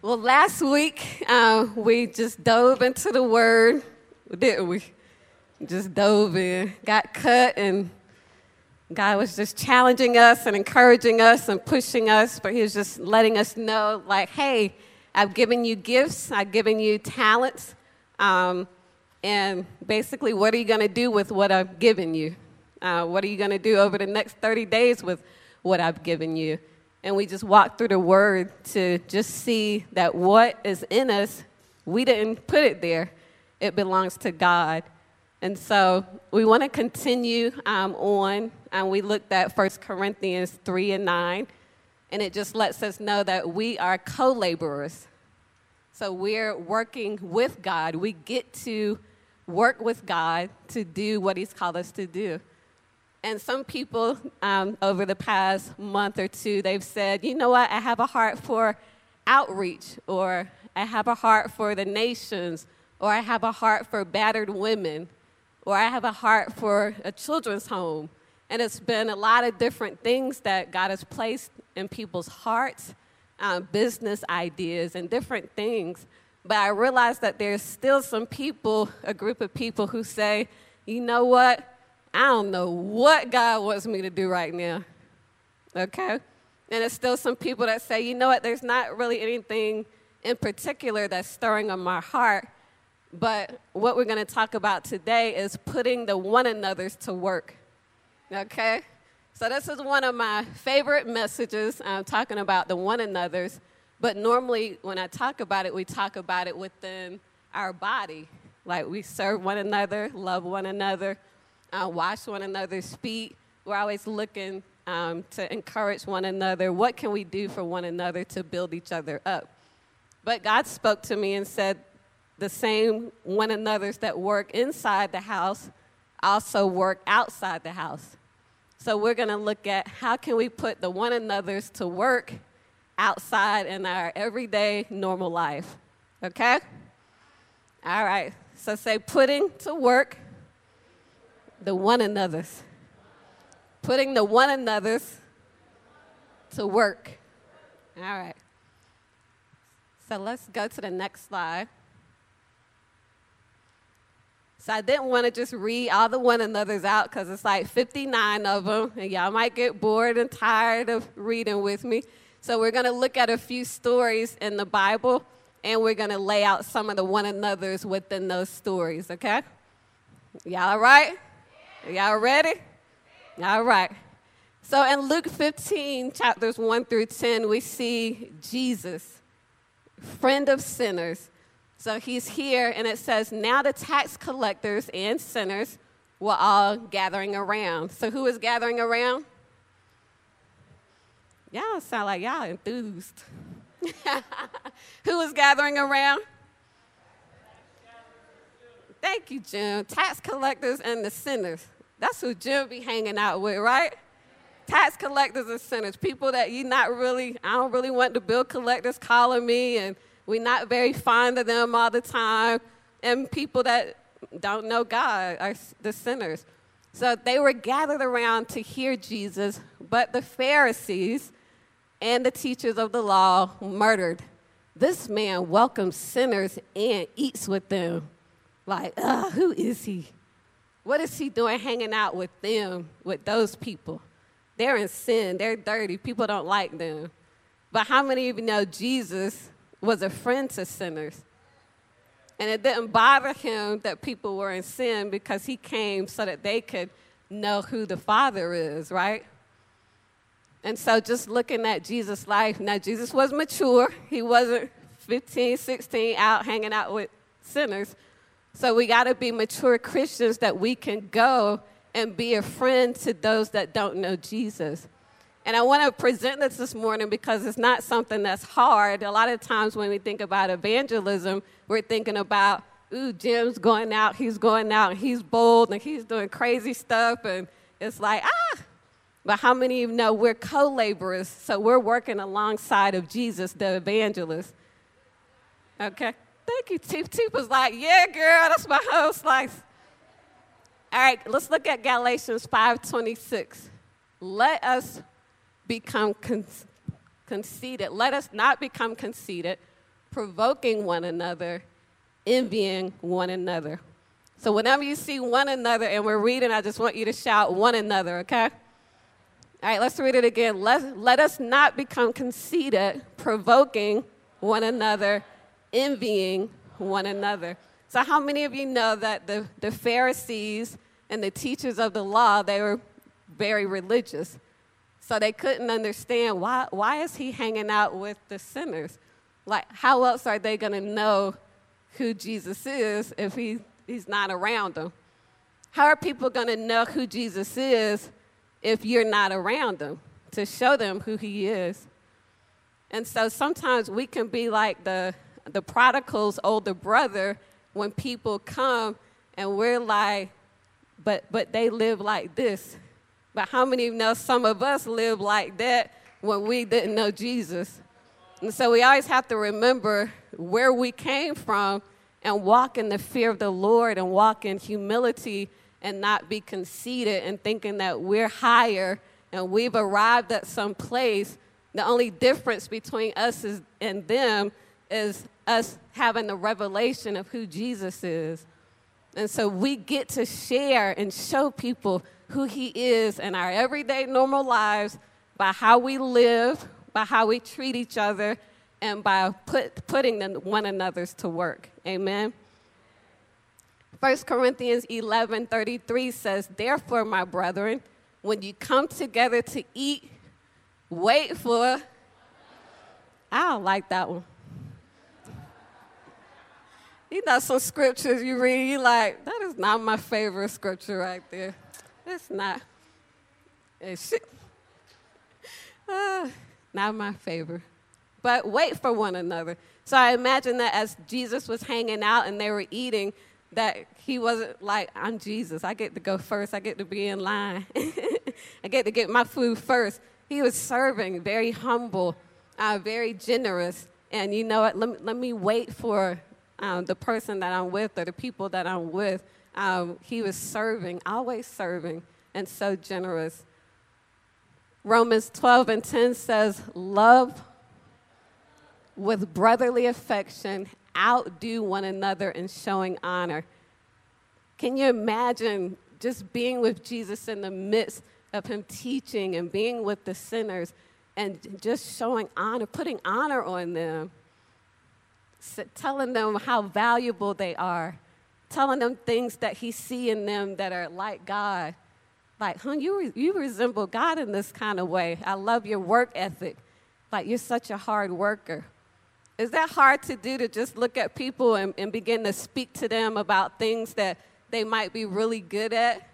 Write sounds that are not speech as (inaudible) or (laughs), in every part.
Well, last week uh, we just dove into the Word, didn't we? Just dove in, got cut, and God was just challenging us and encouraging us and pushing us, but He was just letting us know, like, hey, I've given you gifts, I've given you talents, um, and basically, what are you going to do with what I've given you? Uh, what are you going to do over the next 30 days with what I've given you? And we just walk through the word to just see that what is in us, we didn't put it there. It belongs to God. And so we want to continue um, on, and we looked at 1 Corinthians 3 and 9, and it just lets us know that we are co laborers. So we're working with God. We get to work with God to do what He's called us to do. And some people um, over the past month or two, they've said, you know what, I have a heart for outreach, or I have a heart for the nations, or I have a heart for battered women, or I have a heart for a children's home. And it's been a lot of different things that God has placed in people's hearts, um, business ideas, and different things. But I realize that there's still some people, a group of people who say, you know what? I don't know what God wants me to do right now. Okay? And there's still some people that say, you know what, there's not really anything in particular that's stirring on my heart. But what we're going to talk about today is putting the one another's to work. Okay? So, this is one of my favorite messages. I'm talking about the one another's. But normally, when I talk about it, we talk about it within our body. Like we serve one another, love one another, uh, wash one another speak. We're always looking um, to encourage one another. What can we do for one another to build each other up? But God spoke to me and said, the same one another's that work inside the house also work outside the house. So we're going to look at how can we put the one another's to work outside in our everyday normal life. Okay? All right. So say putting to work the one another's. Putting the one another's to work. All right. So let's go to the next slide. So I didn't want to just read all the one another's out because it's like 59 of them, and y'all might get bored and tired of reading with me. So we're going to look at a few stories in the Bible, and we're going to lay out some of the one another's within those stories, okay? Y'all all right? Y'all ready? All right. So in Luke 15, chapters 1 through 10, we see Jesus, friend of sinners. So he's here, and it says, Now the tax collectors and sinners were all gathering around. So who is gathering around? Y'all sound like y'all enthused. (laughs) who is gathering around? Thank you, Jim. Tax collectors and the sinners. That's who Jim be hanging out with, right? Tax collectors and sinners, people that you not really, I don't really want the bill collectors calling me, and we're not very fond of them all the time, and people that don't know God are the sinners. So they were gathered around to hear Jesus, but the Pharisees and the teachers of the law murdered. This man welcomes sinners and eats with them. Like, who is he? What is he doing hanging out with them, with those people? They're in sin, they're dirty, people don't like them. But how many of you know Jesus was a friend to sinners? And it didn't bother him that people were in sin because he came so that they could know who the Father is, right? And so just looking at Jesus' life, now Jesus was mature. He wasn't 15, 16 out hanging out with sinners. So we got to be mature Christians that we can go and be a friend to those that don't know Jesus. And I want to present this this morning because it's not something that's hard. A lot of times when we think about evangelism, we're thinking about, ooh, Jim's going out, he's going out, and he's bold, and he's doing crazy stuff. And it's like, ah. But how many of you know we're co laborers? So we're working alongside of Jesus, the evangelist. Okay? Thank you. Teep Teep was like, yeah, girl, that's my whole slice. All right, let's look at Galatians 5.26. Let us become con- conceited. Let us not become conceited, provoking one another, envying one another. So whenever you see one another and we're reading, I just want you to shout one another, okay? All right, let's read it again. Let, let us not become conceited, provoking one another, envying one another. So, how many of you know that the, the Pharisees and the teachers of the law, they were very religious? So they couldn't understand why, why is he hanging out with the sinners? Like, how else are they going to know who Jesus is if he, he's not around them? How are people going to know who Jesus is if you're not around them to show them who he is? And so sometimes we can be like the, the prodigal's older brother when people come and we're like, but, but they live like this. But how many know some of us live like that when we didn't know Jesus? And so we always have to remember where we came from and walk in the fear of the Lord and walk in humility and not be conceited and thinking that we're higher and we've arrived at some place. The only difference between us is, and them is us having the revelation of who Jesus is. And so we get to share and show people who he is in our everyday normal lives by how we live, by how we treat each other and by put, putting one another's to work. Amen. 1 Corinthians 11 33 says, Therefore, my brethren, when you come together to eat, wait for. I don't like that one. You know, some scriptures you read, you like, that is not my favorite scripture right there. It's not. It's, (laughs) uh, not my favorite. But wait for one another. So I imagine that as Jesus was hanging out and they were eating, that he wasn't like, I'm Jesus. I get to go first. I get to be in line. (laughs) I get to get my food first. He was serving, very humble, uh, very generous. And you know what? Let me, let me wait for um, the person that I'm with or the people that I'm with. Um, he was serving, always serving, and so generous. Romans 12 and 10 says, Love with brotherly affection, outdo one another in showing honor. Can you imagine just being with Jesus in the midst of him teaching and being with the sinners and just showing honor, putting honor on them, telling them how valuable they are, telling them things that he see in them that are like God? Like, huh, you, re- you resemble God in this kind of way. I love your work ethic. Like, you're such a hard worker. Is that hard to do to just look at people and, and begin to speak to them about things that they might be really good at?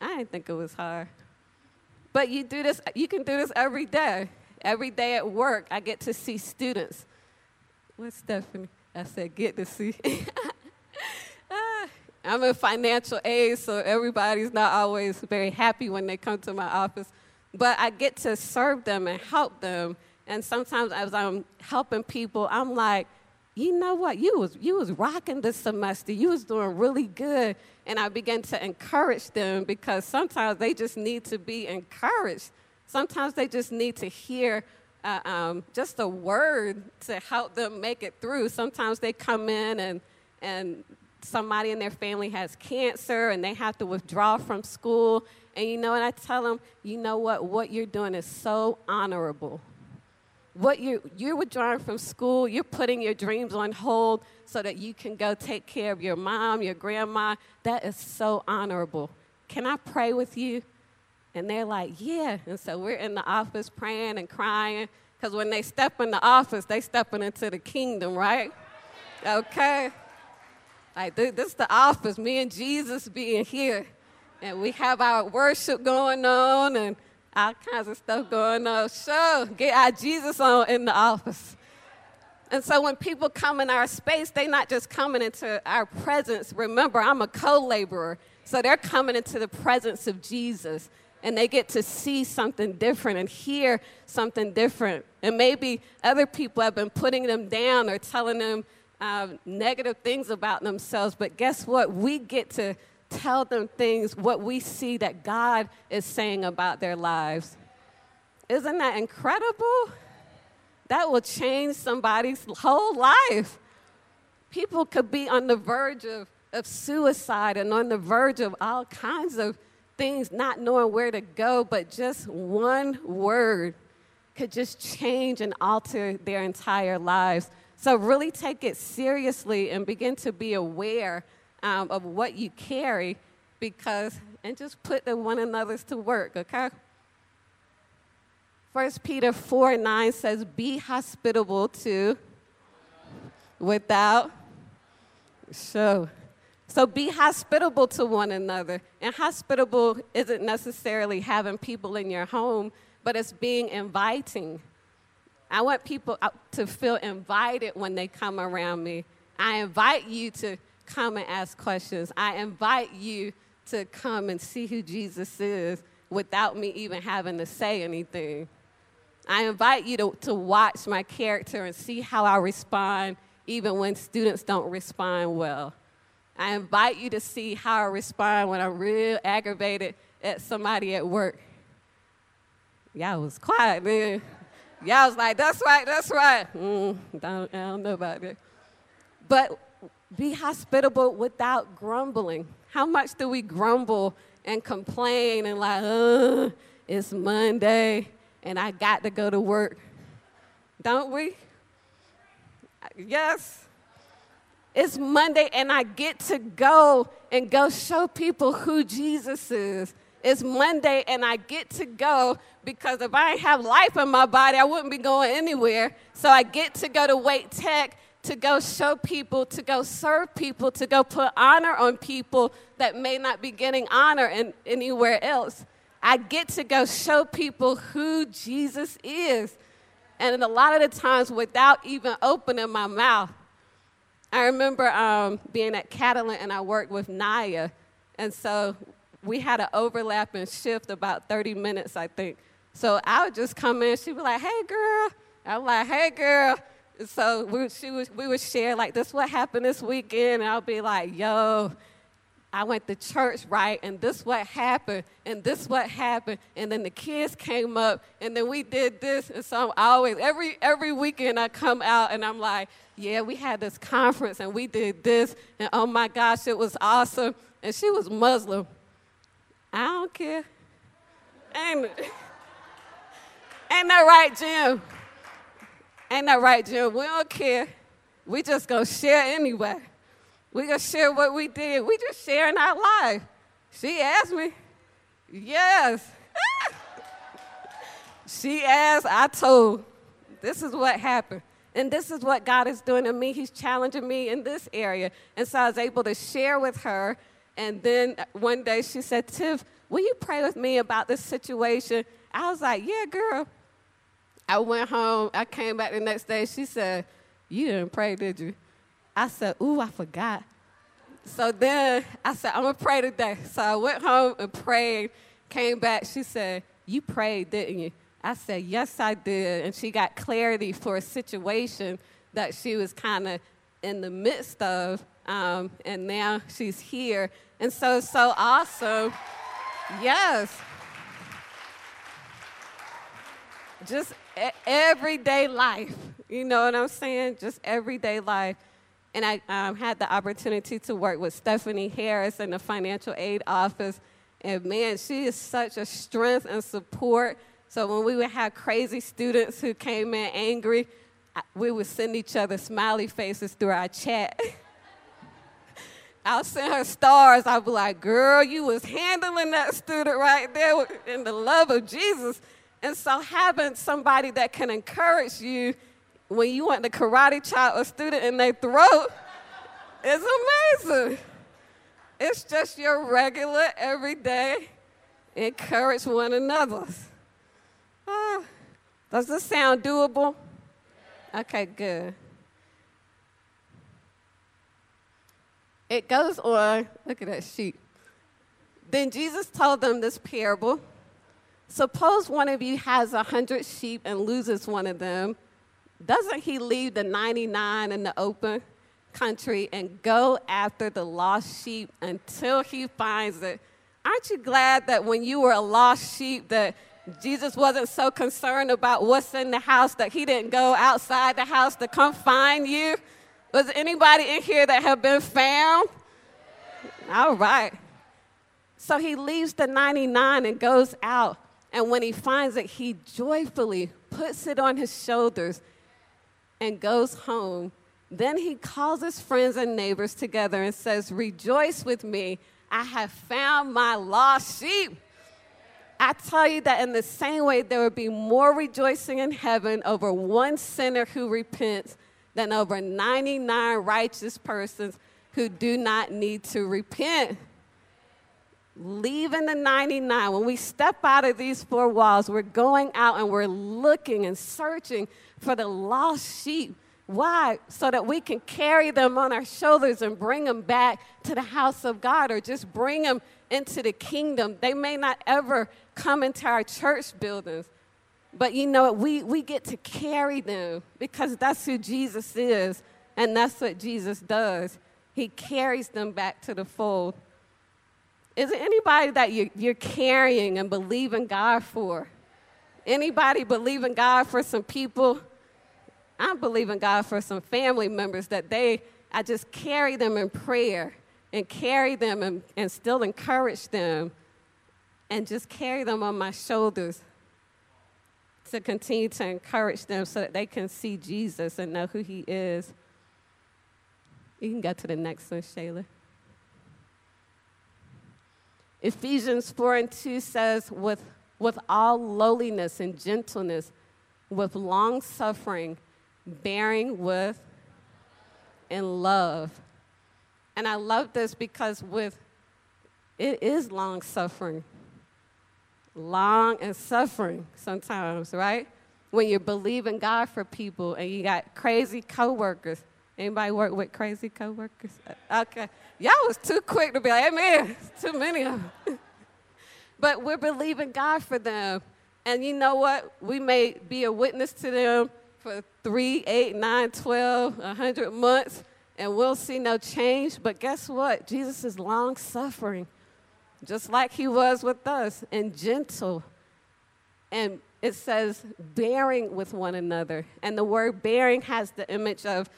I didn't think it was hard. But you do this, you can do this every day. Every day at work, I get to see students. What's Stephanie? I said, get to see. (laughs) Ah, I'm in financial aid, so everybody's not always very happy when they come to my office. But I get to serve them and help them. And sometimes as I'm helping people, I'm like, you know what? You was you was rocking this semester. You was doing really good. And I begin to encourage them because sometimes they just need to be encouraged. Sometimes they just need to hear uh, um, just a word to help them make it through. Sometimes they come in and and somebody in their family has cancer and they have to withdraw from school. And you know, and I tell them, you know what? What you're doing is so honorable. What you you're withdrawing from school, you're putting your dreams on hold so that you can go take care of your mom, your grandma. That is so honorable. Can I pray with you? And they're like, yeah. And so we're in the office praying and crying because when they step in the office, they stepping into the kingdom, right? Okay. Like, this is the office, me and Jesus being here. And we have our worship going on and all kinds of stuff going on. Sure, get our Jesus on in the office. And so when people come in our space, they're not just coming into our presence. Remember, I'm a co laborer. So they're coming into the presence of Jesus and they get to see something different and hear something different. And maybe other people have been putting them down or telling them um, negative things about themselves, but guess what? We get to tell them things, what we see that God is saying about their lives. Isn't that incredible? that will change somebody's whole life. People could be on the verge of, of suicide and on the verge of all kinds of things, not knowing where to go, but just one word could just change and alter their entire lives. So, really take it seriously and begin to be aware um, of what you carry because, and just put the one another's to work, okay? First Peter 4 9 says, Be hospitable to without show. So be hospitable to one another. And hospitable isn't necessarily having people in your home, but it's being inviting. I want people to feel invited when they come around me. I invite you to come and ask questions. I invite you to come and see who Jesus is without me even having to say anything. I invite you to, to watch my character and see how I respond even when students don't respond well. I invite you to see how I respond when I'm real aggravated at somebody at work. Y'all was quiet, man. Y'all was like, that's right, that's right. Mm, don't, I don't know about that. But be hospitable without grumbling. How much do we grumble and complain and like, uh, it's Monday and I got to go to work? Don't we? Yes. It's Monday and I get to go and go show people who Jesus is. It's Monday and I get to go because if I didn't have life in my body, I wouldn't be going anywhere. So I get to go to Wake Tech to go show people, to go serve people, to go put honor on people that may not be getting honor in, anywhere else. I get to go show people who Jesus is. And a lot of the times, without even opening my mouth, I remember um, being at Catalent and I worked with Naya. And so we had an overlapping shift about 30 minutes, I think. So I would just come in, she'd be like, hey, girl. I'm like, hey, girl. So we, she was, we would share, like, this what happened this weekend. And I'll be like, yo, I went to church, right? And this what happened, and this what happened, and then the kids came up, and then we did this, and so I always every every weekend I come out and I'm like, yeah, we had this conference and we did this, and oh my gosh, it was awesome. And she was Muslim. I don't care. Ain't, (laughs) ain't that right, Jim? Ain't that right, Jim? We don't care. We just gonna share anyway. We gonna share what we did. We just sharing our life. She asked me. Yes. (laughs) she asked, I told. This is what happened. And this is what God is doing to me. He's challenging me in this area. And so I was able to share with her. And then one day she said, Tiff, will you pray with me about this situation? I was like, yeah, girl. I went home. I came back the next day. She said, you didn't pray, did you? I said, ooh, I forgot. So then I said, I'm going to pray today. So I went home and prayed, came back. She said, You prayed, didn't you? I said, Yes, I did. And she got clarity for a situation that she was kind of in the midst of. Um, and now she's here. And so so awesome. Yes. Just everyday life. You know what I'm saying? Just everyday life. And I um, had the opportunity to work with Stephanie Harris in the financial aid office. And man, she is such a strength and support. So when we would have crazy students who came in angry, we would send each other smiley faces through our chat. (laughs) I'll send her stars. I'll be like, girl, you was handling that student right there in the love of Jesus. And so having somebody that can encourage you when you want the karate chop a student in their throat it's amazing. It's just your regular, everyday encourage one another. Uh, does this sound doable? Okay, good. It goes on, look at that sheet. Then Jesus told them this parable Suppose one of you has a hundred sheep and loses one of them doesn't he leave the 99 in the open country and go after the lost sheep until he finds it? Aren't you glad that when you were a lost sheep that Jesus wasn't so concerned about what's in the house that he didn't go outside the house to come find you. Was anybody in here that have been found? All right. So he leaves the 99 and goes out. And when he finds it, he joyfully puts it on his shoulders and goes home. Then he calls his friends and neighbors together and says, Rejoice with me. I have found my lost sheep. I tell you that in the same way, there will be more rejoicing in heaven over one sinner who repents than over 99 righteous persons who do not need to repent. Leaving the 99, when we step out of these four walls, we're going out and we're looking and searching for the lost sheep. Why? So that we can carry them on our shoulders and bring them back to the house of God or just bring them into the kingdom. They may not ever come into our church buildings. But you know, we, we get to carry them because that's who Jesus is, and that's what Jesus does. He carries them back to the fold. Is there anybody that you, you're carrying and believing God for? Anybody believing God for some people? I'm believing God for some family members that they, I just carry them in prayer and carry them and, and still encourage them and just carry them on my shoulders to continue to encourage them so that they can see Jesus and know who he is. You can go to the next one, Shayla. Ephesians 4 and 2 says, with, with all lowliness and gentleness, with long suffering, bearing with and love. And I love this because with it is long suffering long and suffering sometimes, right? When you're believing God for people and you got crazy coworkers. Anybody work with crazy coworkers? Okay. Y'all was too quick to be like, amen. (laughs) Too many of them. (laughs) but we're believing God for them. And you know what? We may be a witness to them for three, eight, nine, 12, 100 months, and we'll see no change. But guess what? Jesus is long suffering just like he was with us, and gentle. And it says bearing with one another. And the word bearing has the image of,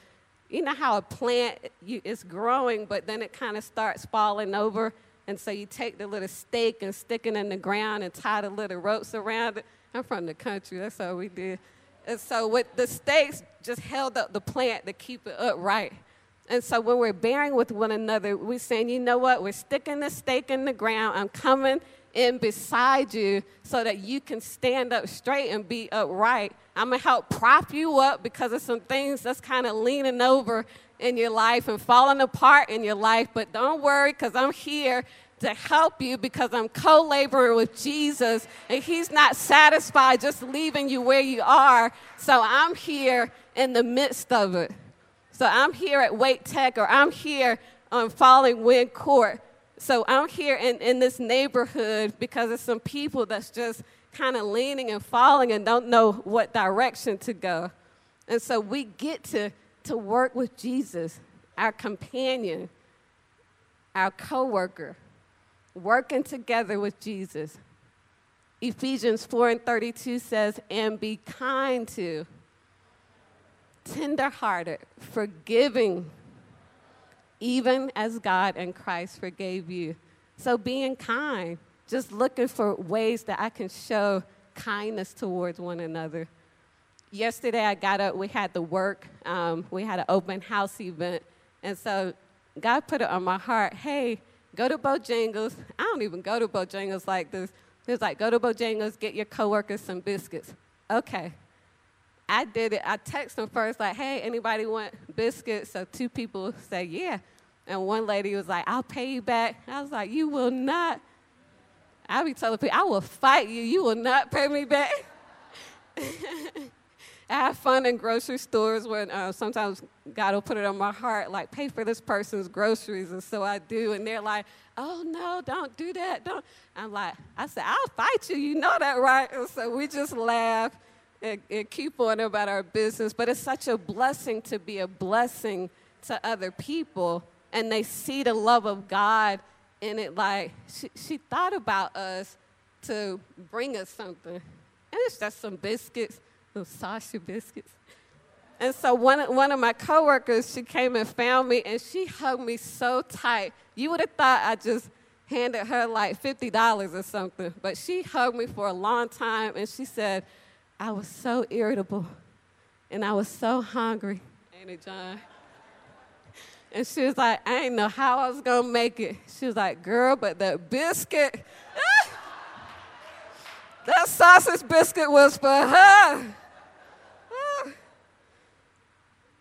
you know how a plant is growing, but then it kind of starts falling over. And so you take the little stake and stick it in the ground and tie the little ropes around it. I'm from the country, that's all we did. And so with the stakes just held up the plant to keep it upright. And so when we're bearing with one another, we're saying, you know what? We're sticking the stake in the ground. I'm coming in beside you so that you can stand up straight and be upright. I'm to help prop you up because of some things that's kind of leaning over in your life and falling apart in your life. But don't worry because I'm here to help you because I'm co laboring with Jesus and He's not satisfied just leaving you where you are. So I'm here in the midst of it. So I'm here at Wake Tech or I'm here on Falling Wind Court. So I'm here in, in this neighborhood because of some people that's just kind of leaning and falling and don't know what direction to go. And so we get to, to work with Jesus, our companion, our coworker, working together with Jesus. Ephesians 4 and 32 says, and be kind to tenderhearted, forgiving, even as God and Christ forgave you. So being kind, just looking for ways that I can show kindness towards one another. Yesterday I got up, we had the work, um, we had an open house event, and so God put it on my heart, hey, go to Bojangles. I don't even go to Bojangles like this. Was like, go to Bojangles, get your coworkers some biscuits. Okay, I did it. I texted them first, like, hey, anybody want biscuits? So two people say, yeah. And one lady was like, I'll pay you back. I was like, you will not. I be telling people, I will fight you. You will not pay me back. (laughs) I have fun in grocery stores when uh, sometimes God will put it on my heart, like, pay for this person's groceries. And so I do. And they're like, oh, no, don't do that. Don't. I'm like, I said, I'll fight you. You know that, right? And so we just laugh and, and keep on about our business, but it's such a blessing to be a blessing to other people, and they see the love of God in it. Like she, she thought about us to bring us something. And it's just some biscuits, those sausage biscuits. And so one, one of my coworkers, she came and found me and she hugged me so tight. You would have thought I just handed her like $50 or something. But she hugged me for a long time and she said, I was so irritable and I was so hungry. Ain't it, John? And she was like, I didn't know how I was gonna make it. She was like, girl, but that biscuit, (laughs) that sausage biscuit was for her.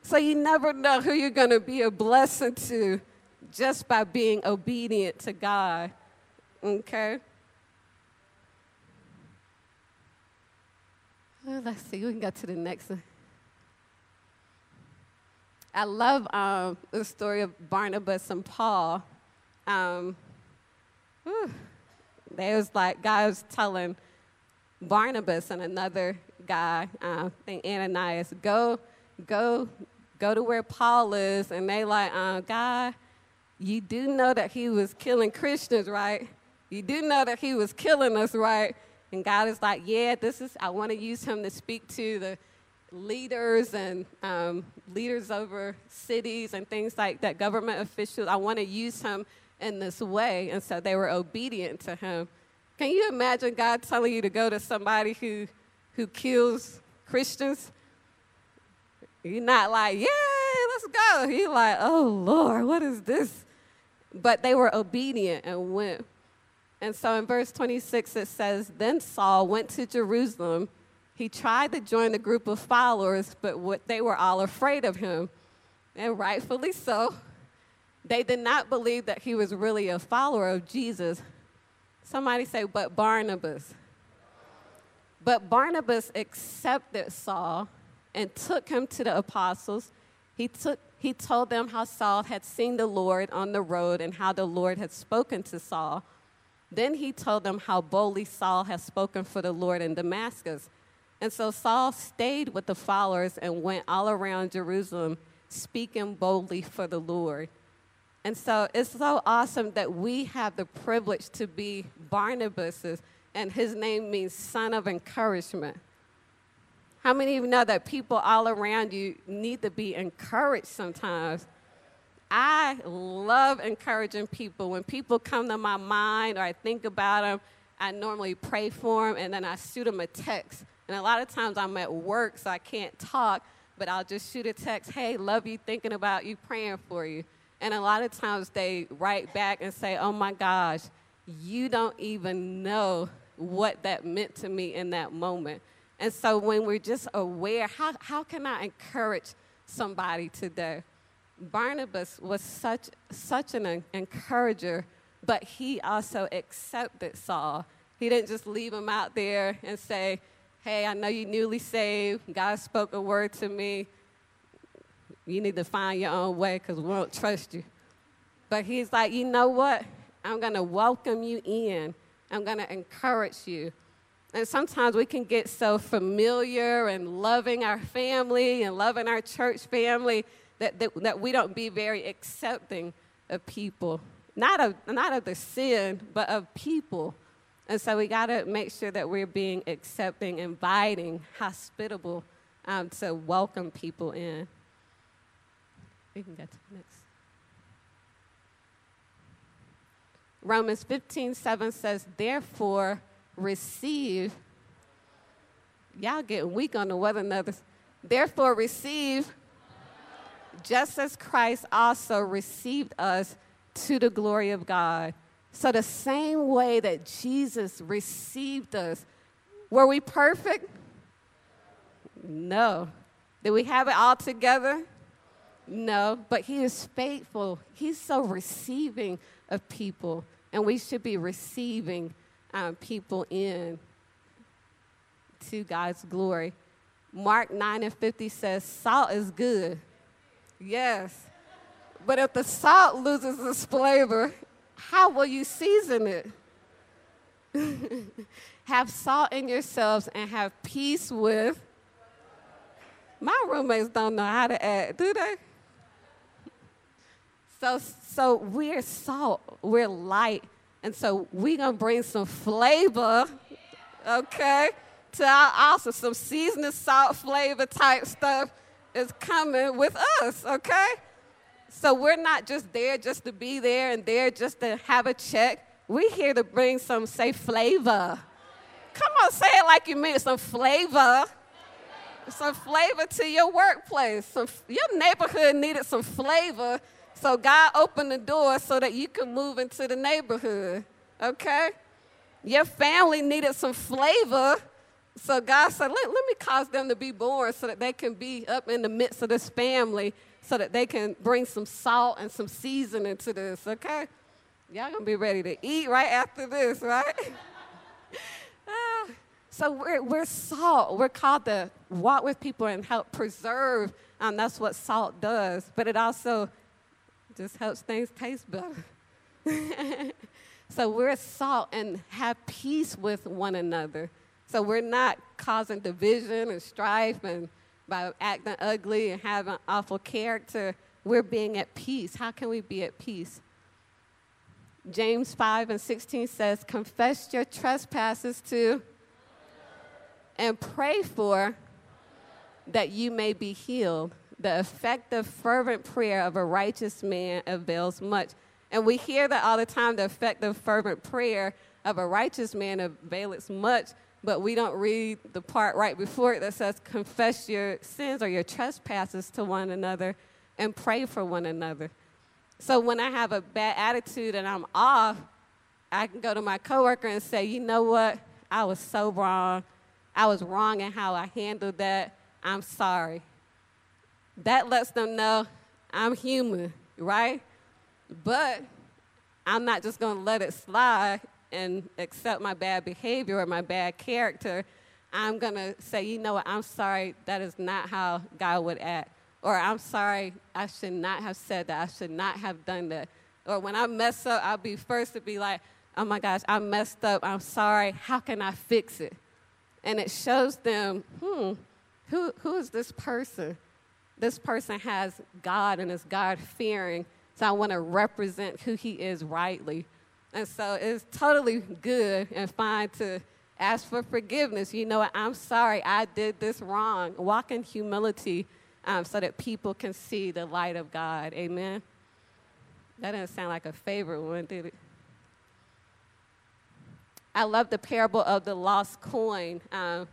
So you never know who you're going to be a blessing to just by being obedient to God. Okay? Let's see, we can go to the next one. I love um, the story of Barnabas and Paul. Um, they was like, God was telling Barnabas and another guy, uh, I think Ananias, go, go go to where Paul is, and they like, uh, God, you do know that he was killing Christians, right? You do know that he was killing us, right? And God is like, yeah, this is, I want to use him to speak to the leaders and um, leaders over cities and things like that, government officials. I want to use him in this way. And so they were obedient to him. Can you imagine God telling you to go to somebody who, who kills Christians? You're not like, yay, let's go. You're like, oh, Lord, what is this? But they were obedient and went. And so in verse 26, it says, Then Saul went to Jerusalem. He tried to join the group of followers, but what, they were all afraid of him. And rightfully so. They did not believe that he was really a follower of Jesus. Somebody say, but Barnabas. But Barnabas accepted Saul and took him to the apostles. He, took, he told them how Saul had seen the Lord on the road and how the Lord had spoken to Saul. Then he told them how boldly Saul had spoken for the Lord in Damascus. And so Saul stayed with the followers and went all around Jerusalem speaking boldly for the Lord. And so it's so awesome that we have the privilege to be Barnabas's, and his name means son of encouragement. How many of you know that people all around you need to be encouraged sometimes? I love encouraging people. When people come to my mind or I think about them, I normally pray for them and then I shoot them a text. And a lot of times I'm at work, so I can't talk, but I'll just shoot a text, hey, love you, thinking about you, praying for you. And a lot of times they write back and say, oh my gosh, you don't even know what that meant to me in that moment. And so when we're just aware, how, how can I encourage somebody today? Barnabas was such, such an encourager, but he also accepted Saul. He didn't just leave him out there and say, Hey, I know you're newly saved. God spoke a word to me. You need to find your own way because we won't trust you. But he's like, You know what? I'm going to welcome you in, I'm going to encourage you. And sometimes we can get so familiar and loving our family and loving our church family that, that, that we don't be very accepting of people. Not of, not of the sin, but of people. And so we got to make sure that we're being accepting, inviting, hospitable um, to welcome people in. We can go to the next. Romans 15, 7 says, Therefore, receive. Y'all getting weak on the one another. Therefore, receive just as Christ also received us to the glory of God. So, the same way that Jesus received us, were we perfect? No. Did we have it all together? No, but He is faithful. He's so receiving of people, and we should be receiving um, people in to God's glory. Mark 9 and 50 says, Salt is good. Yes. But if the salt loses its flavor, how will you season it? (laughs) have salt in yourselves and have peace with. My roommates don't know how to act, do they? So, so we're salt, we're light, And so we're going to bring some flavor, okay, to our some seasoning salt flavor type stuff is coming with us, okay? So we're not just there just to be there and there just to have a check. We're here to bring some, say, flavor. Come on, say it like you mean it, some flavor. Some flavor to your workplace. Some, your neighborhood needed some flavor. So God opened the door so that you can move into the neighborhood. Okay? Your family needed some flavor. So God said, let, let me cause them to be born so that they can be up in the midst of this family so that they can bring some salt and some seasoning to this, okay? Y'all gonna be ready to eat right after this, right? (laughs) ah, so we're, we're salt. We're called to walk with people and help preserve. Um, that's what salt does. But it also just helps things taste better. (laughs) so we're salt and have peace with one another. So we're not causing division and strife and by acting ugly and having awful character, we're being at peace. How can we be at peace? James 5 and 16 says, Confess your trespasses to and pray for that you may be healed. The effective, fervent prayer of a righteous man avails much. And we hear that all the time the effective, fervent prayer of a righteous man avails much but we don't read the part right before it that says, confess your sins or your trespasses to one another and pray for one another. So when I have a bad attitude and I'm off, I can go to my coworker and say, you know what? I was so wrong. I was wrong in how I handled that. I'm sorry. That lets them know I'm human, right? But I'm not just going to let it slide and accept my bad behavior or my bad character, I'm going to say, you know what, I'm sorry, that is not how God would act. Or I'm sorry, I should not have said that. I should not have done that. Or when I mess up, I'll be first to be like, oh my gosh, I messed up. I'm sorry. How can I fix it? And it shows them, hmm, who, who is this person? This person has God and is God fearing. So I want to represent who he is rightly. And so it's totally good and fine to ask for forgiveness. You know what? I'm sorry, I did this wrong. Walk in humility um, so that people can see the light of God. Amen. That didn't sound like a favorite one, did it? I love the parable of the lost coin um,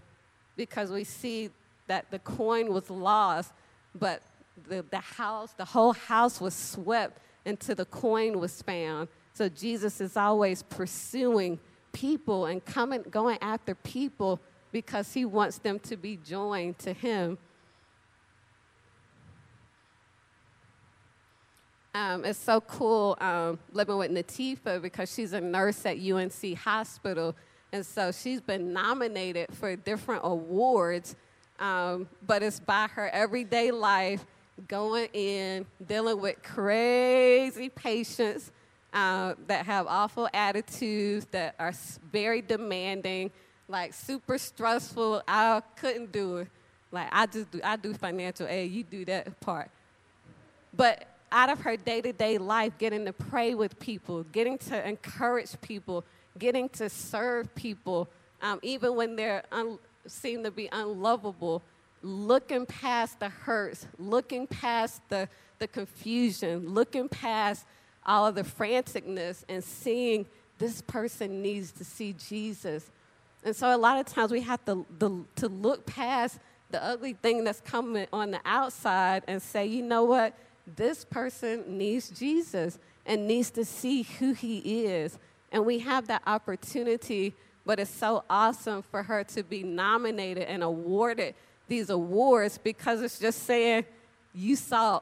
because we see that the coin was lost, but the, the house, the whole house was swept until the coin was found. So Jesus is always pursuing people and coming, going after people because he wants them to be joined to him. Um, it's so cool um, living with Natifa because she's a nurse at UNC Hospital. And so she's been nominated for different awards, um, but it's by her everyday life going in, dealing with crazy patients uh, that have awful attitudes, that are very demanding, like super stressful. I couldn't do it. Like I just do, I do financial aid. You do that part. But out of her day-to-day life, getting to pray with people, getting to encourage people, getting to serve people, um, even when they're un- seem to be unlovable, looking past the hurts, looking past the, the confusion, looking past all of the franticness and seeing this person needs to see Jesus. And so a lot of times we have to, the, to look past the ugly thing that's coming on the outside and say, you know what? This person needs Jesus and needs to see who he is. And we have that opportunity, but it's so awesome for her to be nominated and awarded these awards because it's just saying, you saw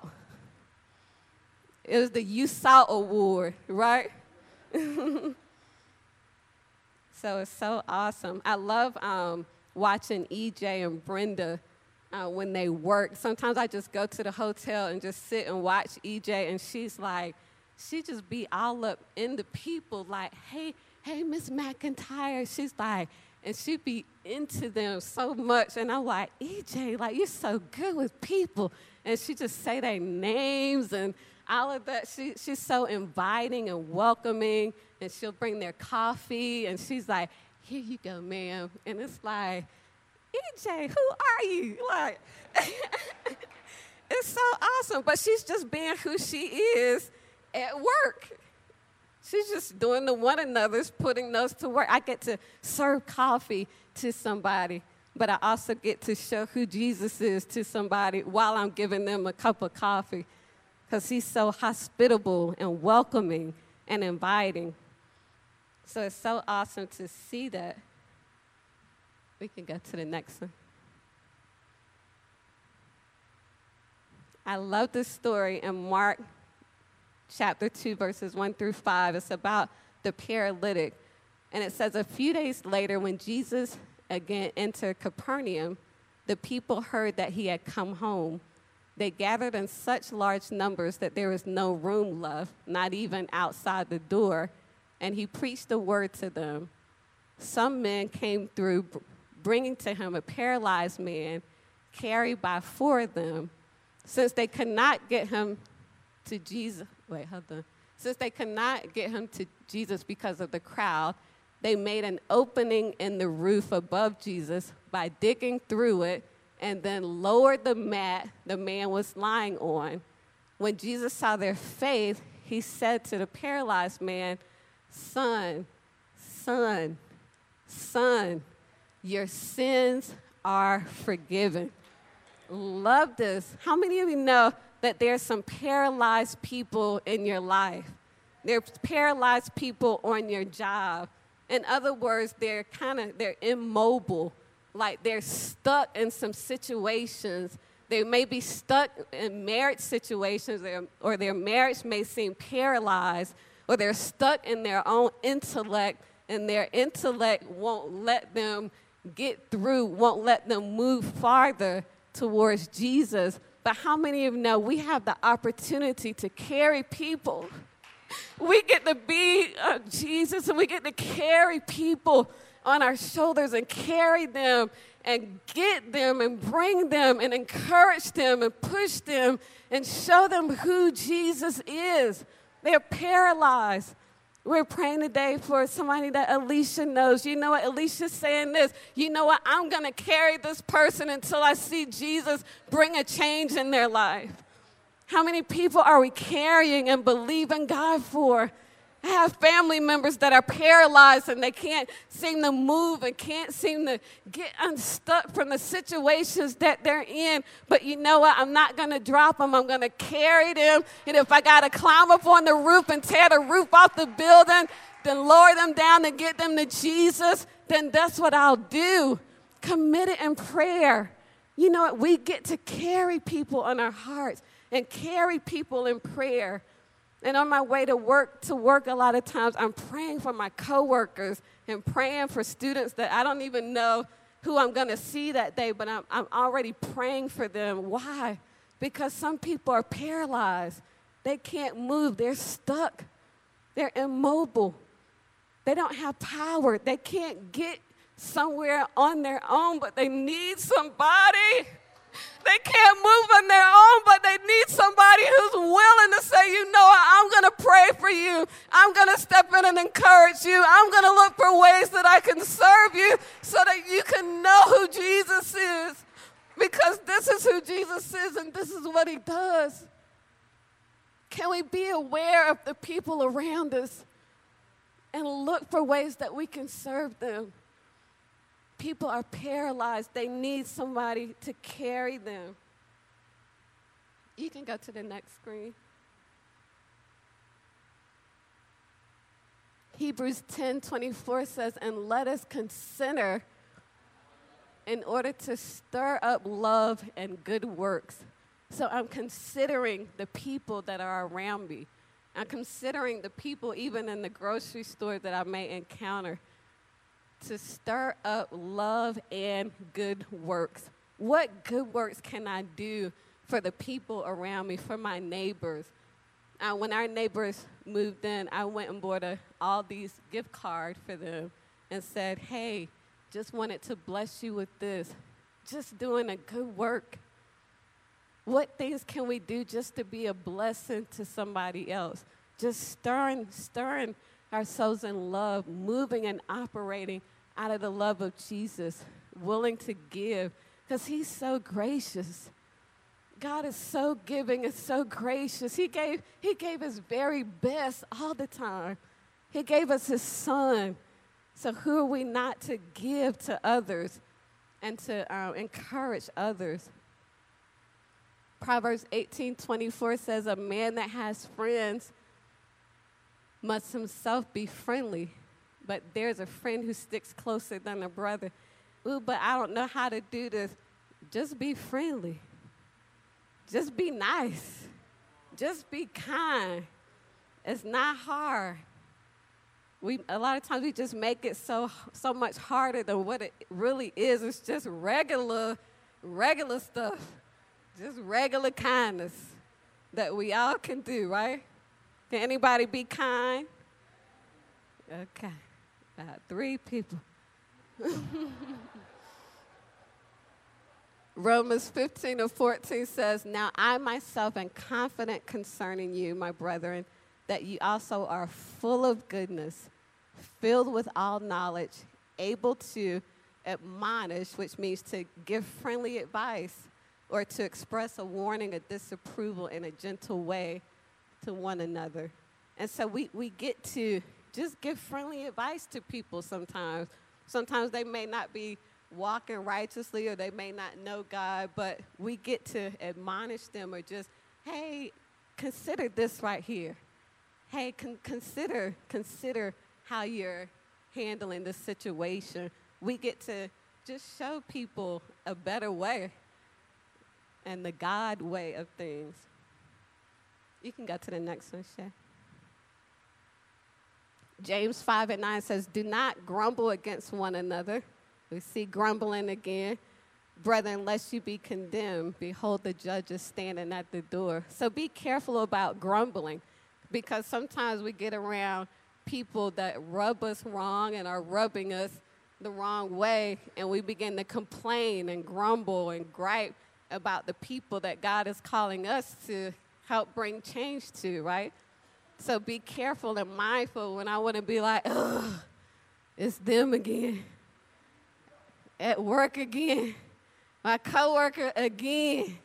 it was the You Saw Award, right? (laughs) so it's so awesome. I love um, watching EJ and Brenda uh, when they work. Sometimes I just go to the hotel and just sit and watch EJ, and she's like, she just be all up in the people, like, hey, hey, Miss McIntyre. She's like, and she'd be into them so much. And I'm like, EJ, like, you're so good with people. And she just say their names and all of that. She, she's so inviting and welcoming, and she'll bring their coffee, and she's like, Here you go, ma'am. And it's like, EJ, who are you? Like, (laughs) it's so awesome. But she's just being who she is at work. She's just doing the one another's, putting those to work. I get to serve coffee to somebody, but I also get to show who Jesus is to somebody while I'm giving them a cup of coffee because he's so hospitable and welcoming and inviting. So it's so awesome to see that. We can go to the next one. I love this story in Mark chapter 2, verses 1 through 5. It's about the paralytic. And it says, A few days later, when Jesus again entered Capernaum, the people heard that he had come home. They gathered in such large numbers that there was no room left, not even outside the door, and he preached the word to them. Some men came through, bringing to him a paralyzed man carried by four of them. Since they could not get him to Jesus, wait, hold on. Since they could not get him to Jesus because of the crowd, they made an opening in the roof above Jesus by digging through it and then lowered the mat the man was lying on. When Jesus saw their faith, he said to the paralyzed man, Son, son, son, your sins are forgiven. Love this. How many of you know that there's some paralyzed people in your life? There's paralyzed people on your job. In other words, they're kind of they're immobile, like they're stuck in some situations. They may be stuck in marriage situations, or their marriage may seem paralyzed, or they're stuck in their own intellect, and their intellect won't let them get through, won't let them move farther towards Jesus. But how many of you know we have the opportunity to carry people? We get to be uh, Jesus and we get to carry people on our shoulders and carry them and get them and bring them and encourage them and push them and show them who Jesus is. They're paralyzed. We're praying today for somebody that Alicia knows. You know what? Alicia's saying this. You know what? I'm going to carry this person until I see Jesus bring a change in their life. How many people are we carrying and believing God for? I have family members that are paralyzed and they can't seem to move and can't seem to get unstuck from the situations that they're in. But you know what? I'm not going to drop them. I'm going to carry them. And if I got to climb up on the roof and tear the roof off the building, then lower them down and get them to Jesus, then that's what I'll do. Commit it in prayer. You know what? We get to carry people on our hearts and carry people in prayer. And on my way to work, to work, a lot of times I'm praying for my coworkers and praying for students that I don't even know who I'm going to see that day, but I'm, I'm already praying for them. Why? Because some people are paralyzed. They can't move. They're stuck. They're immobile. They don't have power. They can't get somewhere on their own, but they need somebody. They can't move on their own, but they need somebody who's willing to say, you know what, I'm going to pray for you. I'm going to step in and encourage you. I'm going to look for ways that I can serve you so that you can know who Jesus is. Because this is who Jesus is and this is what he does. Can we be aware of the people around us and look for ways that we can serve them? People are paralyzed. They need somebody to carry them. You can go to the next screen. Hebrews 10 24 says, And let us consider in order to stir up love and good works. So I'm considering the people that are around me. I'm considering the people, even in the grocery store, that I may encounter to stir up love and good works. What good works can I do for the people around me, for my neighbors? Uh, when our neighbors moved in, I went and bought a all these gift card for them and said, hey, just wanted to bless you with this. Just doing a good work. What things can we do just to be a blessing to somebody else? Just stirring, stirring ourselves in love, moving and operating out of the love of Jesus, willing to give, because He's so gracious. God is so giving and so gracious. He gave, he gave His very best all the time. He gave us His Son. So, who are we not to give to others and to uh, encourage others? Proverbs 18 24 says, A man that has friends must himself be friendly, but there's a friend who sticks closer than a brother. Ooh, but I don't know how to do this. Just be friendly. Just be nice. Just be kind. It's not hard. We a lot of times we just make it so so much harder than what it really is. It's just regular, regular stuff. Just regular kindness that we all can do, right? Can anybody be kind? Okay. About three people. (laughs) Romans 15 or 14 says, Now I myself am confident concerning you, my brethren, that you also are full of goodness, filled with all knowledge, able to admonish, which means to give friendly advice or to express a warning, a disapproval in a gentle way to one another. And so we, we get to just give friendly advice to people sometimes. Sometimes they may not be walking righteously or they may not know God, but we get to admonish them or just, hey, consider this right here. Hey, con- consider, consider how you're handling this situation. We get to just show people a better way and the God way of things. You can go to the next one, Shay. James 5 and 9 says, Do not grumble against one another. We see grumbling again. Brother, unless you be condemned, behold, the judge is standing at the door. So be careful about grumbling because sometimes we get around people that rub us wrong and are rubbing us the wrong way, and we begin to complain and grumble and gripe about the people that God is calling us to help bring change to, right? So be careful and mindful when I want to be like, ugh, it's them again. At work again. My coworker again.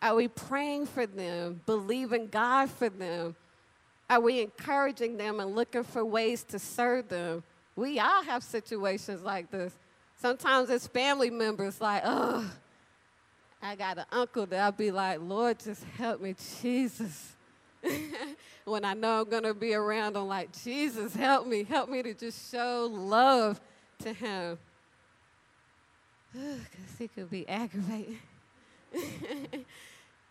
Are we praying for them, believing God for them? Are we encouraging them and looking for ways to serve them? We all have situations like this. Sometimes it's family members, like, oh, I got an uncle that I'll be like, Lord, just help me, Jesus. (laughs) when I know I'm going to be around, I'm like, Jesus, help me. Help me to just show love to him. (sighs) Because he could be aggravating. (laughs)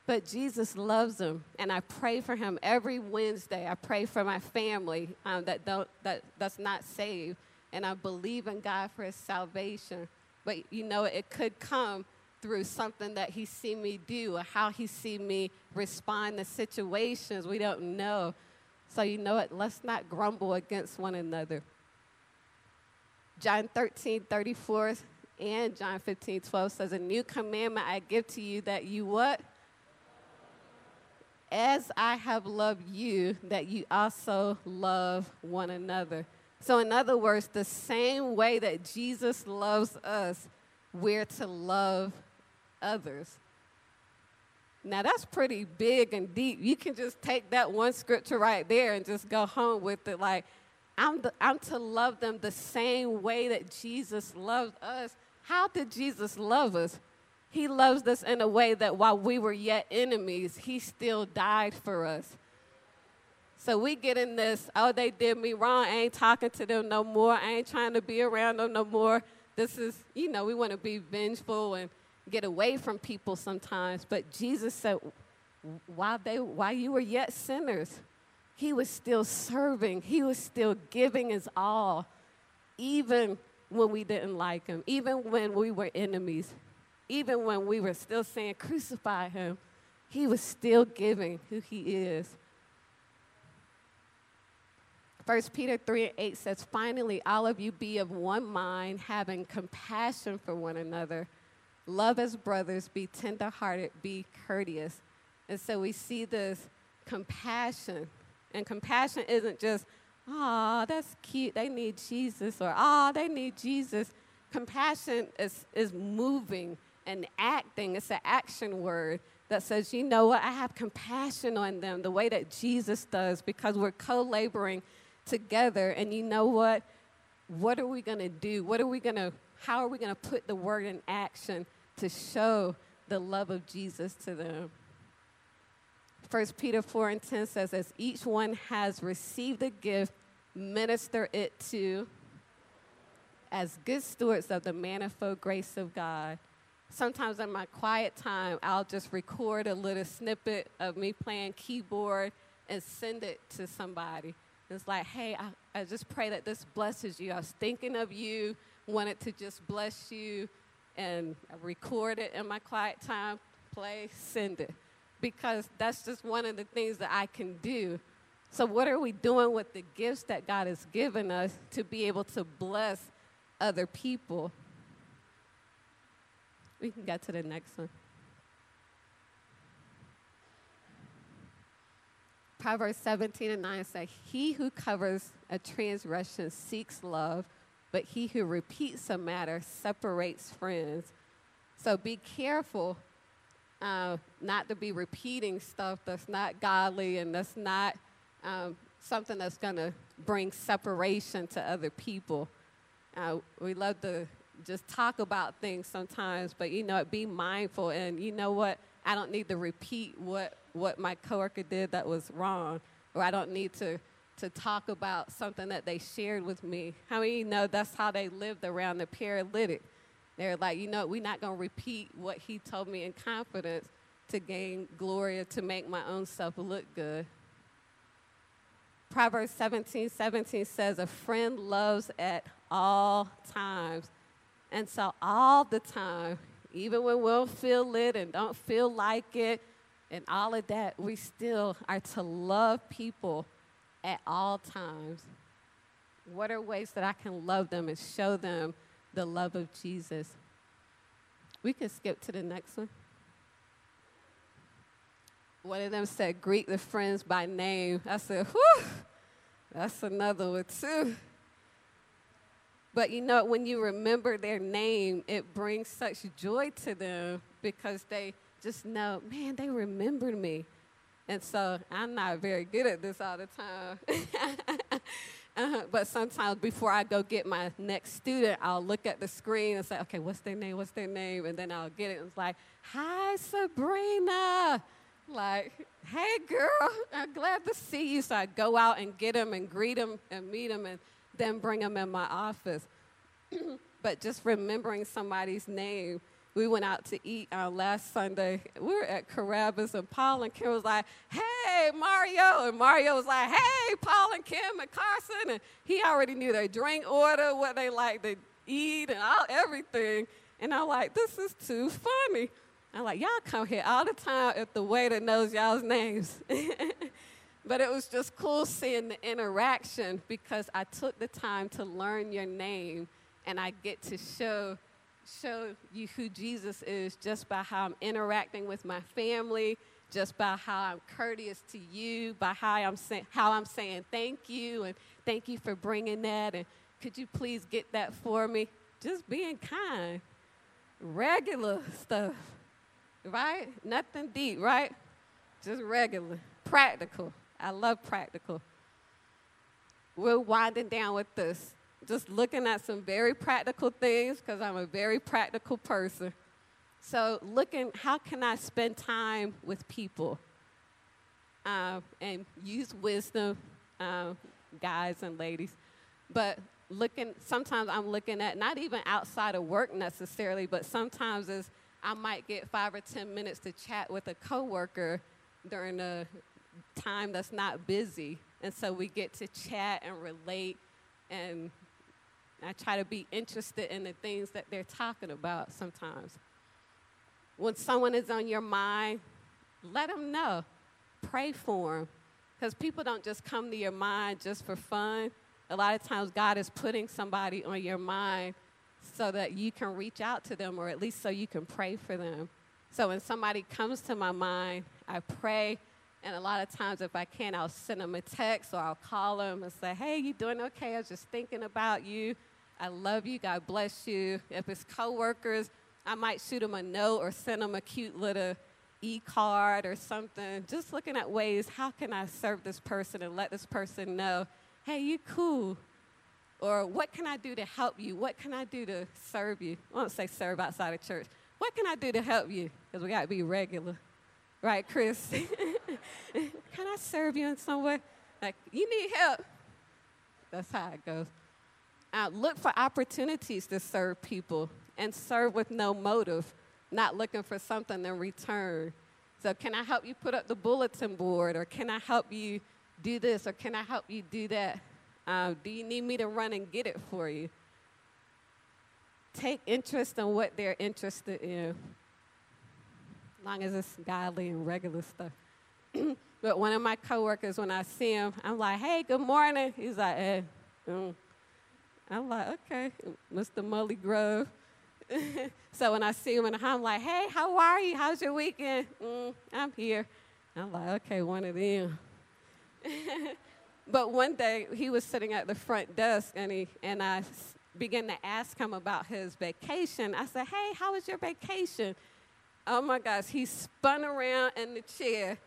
but Jesus loves him, and I pray for him every Wednesday. I pray for my family um, that, don't, that, that's not saved, and I believe in God for his salvation. But you know, it could come through something that he see me do or how he see me respond to situations we don't know. So you know what? Let's not grumble against one another. John 13, 34 and John 15, 12 says, A new commandment I give to you that you what? As I have loved you, that you also love one another. So, in other words, the same way that Jesus loves us, we're to love others. Now that's pretty big and deep. You can just take that one scripture right there and just go home with it. Like, I'm, the, I'm to love them the same way that Jesus loved us. How did Jesus love us? He loves us in a way that while we were yet enemies, He still died for us. So we get in this, oh, they did me wrong. I ain't talking to them no more. I ain't trying to be around them no more. This is, you know, we want to be vengeful and get away from people sometimes, but Jesus said, while, they, while you were yet sinners, he was still serving, he was still giving his all, even when we didn't like him, even when we were enemies, even when we were still saying, Crucify him, he was still giving who he is. 1 Peter 3 and 8 says, Finally, all of you be of one mind, having compassion for one another love as brothers, be tenderhearted, be courteous. And so we see this compassion. And compassion isn't just, oh, that's cute, they need Jesus, or oh, they need Jesus. Compassion is, is moving and acting, it's an action word that says, you know what, I have compassion on them the way that Jesus does because we're co laboring together. And you know what? What are we going to do? What are we going to, how are we going to put the word in action to show the love of Jesus to them? 1 Peter 4 and 10 says, As each one has received a gift, minister it to as good stewards of the manifold grace of God. Sometimes in my quiet time, I'll just record a little snippet of me playing keyboard and send it to somebody. It's like, hey, I, I just pray that this blesses you. I was thinking of you, wanted to just bless you, and record it in my quiet time, play, send it because that's just one of the things that I can do. So, what are we doing with the gifts that God has given us to be able to bless other people? We can get to the next one. Proverbs 17 and 9 say, He who covers a transgression seeks love, but he who repeats a matter separates friends. So be careful uh, not to be repeating stuff that's not godly and that's not um, something that's going to bring separation to other people. Uh, we love to just talk about things sometimes, but you know, be mindful. And you know what? I don't need to repeat what, what my coworker did that was wrong, or I don't need to, to talk about something that they shared with me. How many you know that's how they lived around the paralytic? They're like, you know, we're not going to repeat what he told me in confidence to gain glory or to make my own self look good. Proverbs 17 17 says, A friend loves at all times. And so, all the time, even when we don't feel it and don't feel like it and all of that, we still are to love people at all times. What are ways that I can love them and show them the love of Jesus. We can skip to the next one. One of them said, Greet the friends by name. I said, Whew, that's another one too. But you know, when you remember their name, it brings such joy to them because they just know, man, they remembered me. And so I'm not very good at this all the time. (laughs) Uh-huh. But sometimes before I go get my next student, I'll look at the screen and say, okay, what's their name? What's their name? And then I'll get it. And it's like, hi, Sabrina. Like, hey, girl, I'm glad to see you. So I go out and get them and greet them and meet them and then bring them in my office. (clears throat) but just remembering somebody's name we went out to eat uh, last Sunday. We were at Carrabba's, and Paul and Kim was like, "Hey, Mario," and Mario was like, "Hey, Paul and Kim and Carson," and he already knew their drink order, what they like to eat, and all everything. And I'm like, "This is too funny." I'm like, "Y'all come here all the time if the waiter knows y'all's names." (laughs) but it was just cool seeing the interaction because I took the time to learn your name, and I get to show show you who Jesus is just by how I'm interacting with my family, just by how I'm courteous to you, by how I'm, say- how I'm saying thank you and thank you for bringing that. And could you please get that for me? Just being kind. Regular stuff, right? Nothing deep, right? Just regular. Practical. I love practical. We're winding down with this just looking at some very practical things because I'm a very practical person. So, looking, how can I spend time with people um, and use wisdom, um, guys and ladies? But looking, sometimes I'm looking at not even outside of work necessarily, but sometimes is I might get five or 10 minutes to chat with a coworker during a time that's not busy. And so we get to chat and relate and I try to be interested in the things that they're talking about sometimes. When someone is on your mind, let them know. Pray for them. Because people don't just come to your mind just for fun. A lot of times, God is putting somebody on your mind so that you can reach out to them or at least so you can pray for them. So when somebody comes to my mind, I pray. And a lot of times, if I can, I'll send them a text or I'll call them and say, Hey, you doing okay? I was just thinking about you. I love you. God bless you. If it's coworkers, I might shoot them a note or send them a cute little e card or something. Just looking at ways, how can I serve this person and let this person know, hey, you cool. Or what can I do to help you? What can I do to serve you? I won't say serve outside of church. What can I do to help you? Because we got to be regular. Right, Chris? (laughs) can I serve you in some way? Like, you need help. That's how it goes. Uh, look for opportunities to serve people and serve with no motive, not looking for something in return. So, can I help you put up the bulletin board, or can I help you do this, or can I help you do that? Um, do you need me to run and get it for you? Take interest in what they're interested in, as long as it's godly and regular stuff. (clears throat) but one of my coworkers, when I see him, I'm like, "Hey, good morning." He's like, "Eh." Mm. I'm like, "Okay, Mr. Mully Grove." (laughs) so when I see him, and I'm like, "Hey, how are you? How's your weekend?" Mm, I'm here. I'm like, "Okay, one of them." (laughs) but one day he was sitting at the front desk, and he and I began to ask him about his vacation. I said, "Hey, how was your vacation?" Oh my gosh, he spun around in the chair.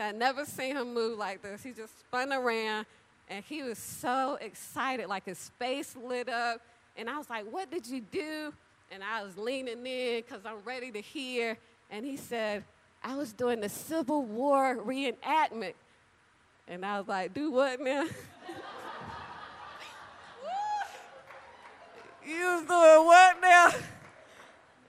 I never seen him move like this. He just spun around, and he was so excited, like his face lit up. And I was like, "What did you do?" and I was leaning in because I'm ready to hear. And he said, I was doing the Civil War reenactment. And I was like, do what now? (laughs) you was doing what now?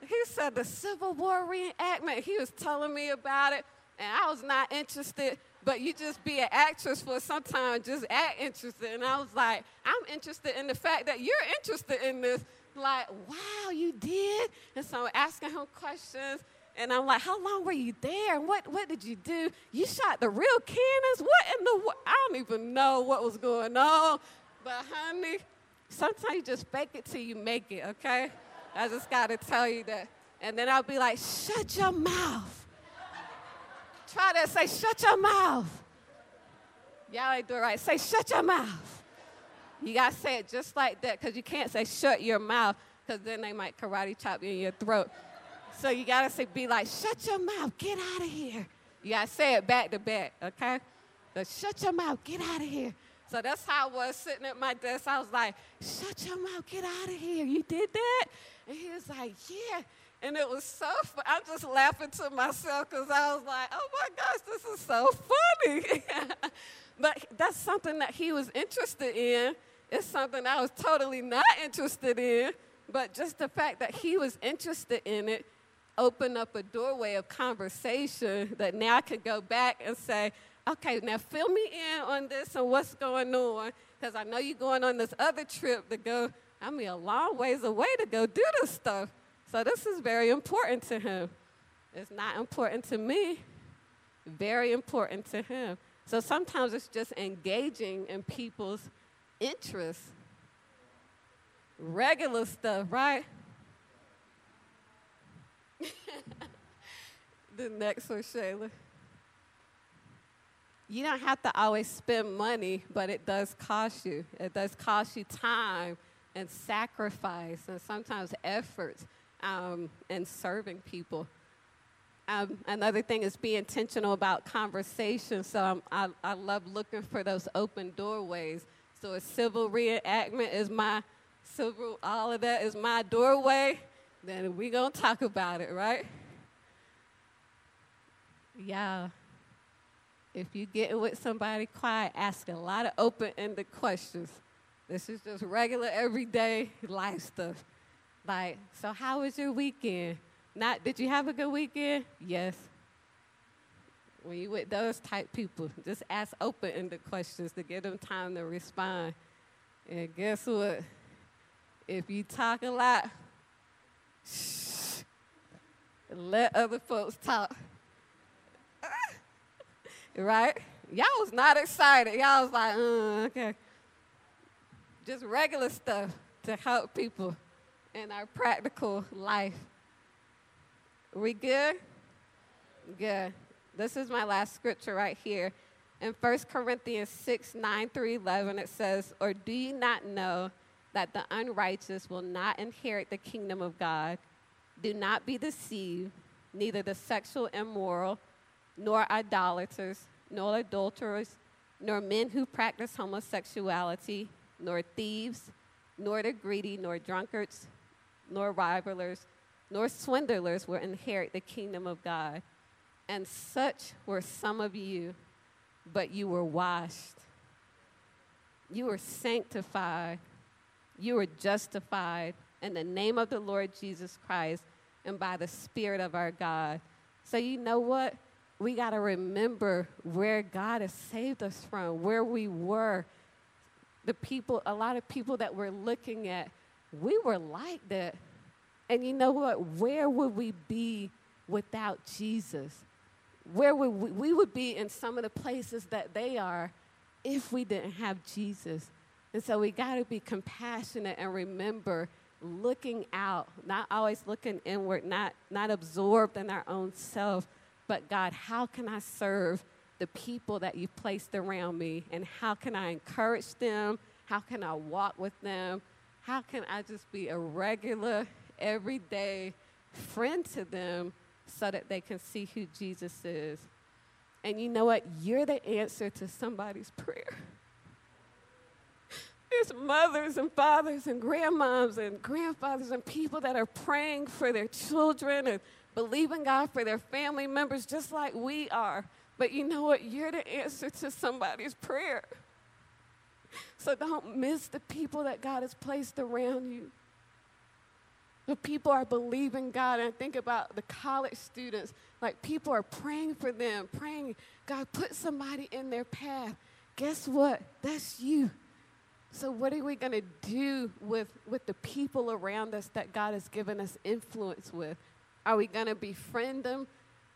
He said the Civil War reenactment. He was telling me about it, and I was not interested. But you just be an actress for some time, just act interested. And I was like, I'm interested in the fact that you're interested in this like, wow, you did? And so I'm asking him questions. And I'm like, how long were you there? What, what did you do? You shot the real cannons? What in the I don't even know what was going on. But honey, sometimes you just fake it till you make it, okay? I just gotta tell you that. And then I'll be like, shut your mouth. Try that, say, shut your mouth. Y'all ain't doing right. Say, shut your mouth. You got to say it just like that because you can't say shut your mouth because then they might karate chop you in your throat. So you got to say, be like, shut your mouth, get out of here. You got to say it back to back, okay? But shut your mouth, get out of here. So that's how I was sitting at my desk. I was like, shut your mouth, get out of here. You did that? And he was like, yeah. And it was so fun. I'm just laughing to myself because I was like, oh my gosh, this is so funny. (laughs) but that's something that he was interested in it's something I was totally not interested in, but just the fact that he was interested in it opened up a doorway of conversation that now I could go back and say, okay, now fill me in on this and what's going on, because I know you're going on this other trip to go, I mean, a long ways away to go do this stuff. So this is very important to him. It's not important to me, very important to him. So sometimes it's just engaging in people's interests. Regular stuff, right? (laughs) the next one, Shayla. You don't have to always spend money, but it does cost you. It does cost you time and sacrifice and sometimes effort um, in serving people. Um, another thing is be intentional about conversation. So um, I, I love looking for those open doorways so a civil reenactment is my civil, all of that is my doorway. Then we gonna talk about it, right? Yeah. If you get with somebody quiet, ask a lot of open-ended questions. This is just regular, everyday life stuff. Like, so how was your weekend? Not, did you have a good weekend? Yes. When you with those type people, just ask open-ended questions to give them time to respond. And guess what? If you talk a lot, shh, let other folks talk. (laughs) right? Y'all was not excited. Y'all was like, uh, okay. Just regular stuff to help people in our practical life. We good? Good. This is my last scripture right here. In 1 Corinthians 6 9 through 11, it says, Or do you not know that the unrighteous will not inherit the kingdom of God? Do not be deceived, neither the sexual immoral, nor idolaters, nor adulterers, nor men who practice homosexuality, nor thieves, nor the greedy, nor drunkards, nor revilers, nor swindlers will inherit the kingdom of God. And such were some of you, but you were washed. You were sanctified. You were justified in the name of the Lord Jesus Christ and by the Spirit of our God. So, you know what? We got to remember where God has saved us from, where we were. The people, a lot of people that we're looking at, we were like that. And you know what? Where would we be without Jesus? Where would we, we would be in some of the places that they are if we didn't have Jesus. And so we got to be compassionate and remember looking out, not always looking inward, not, not absorbed in our own self, but God, how can I serve the people that you've placed around me? And how can I encourage them? How can I walk with them? How can I just be a regular, everyday friend to them so that they can see who Jesus is? And you know what? You're the answer to somebody's prayer. (laughs) There's mothers and fathers and grandmoms and grandfathers and people that are praying for their children and believing God for their family members just like we are. But you know what? You're the answer to somebody's prayer. So don't miss the people that God has placed around you. The people are believing God. And I think about the college students. Like people are praying for them, praying, God, put somebody in their path. Guess what? That's you. So, what are we going to do with, with the people around us that God has given us influence with? Are we going to befriend them?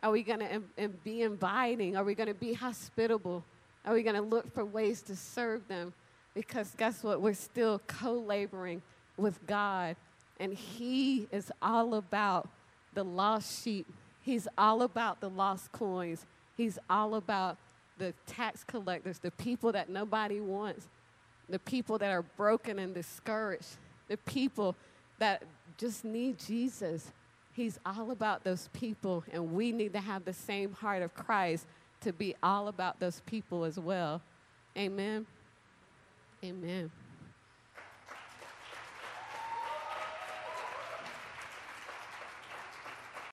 Are we going to Im- be inviting? Are we going to be hospitable? Are we going to look for ways to serve them? Because guess what? We're still co laboring with God, and He is all about the lost sheep. He's all about the lost coins. He's all about the tax collectors, the people that nobody wants the people that are broken and discouraged, the people that just need Jesus. He's all about those people, and we need to have the same heart of Christ to be all about those people as well. Amen. Amen.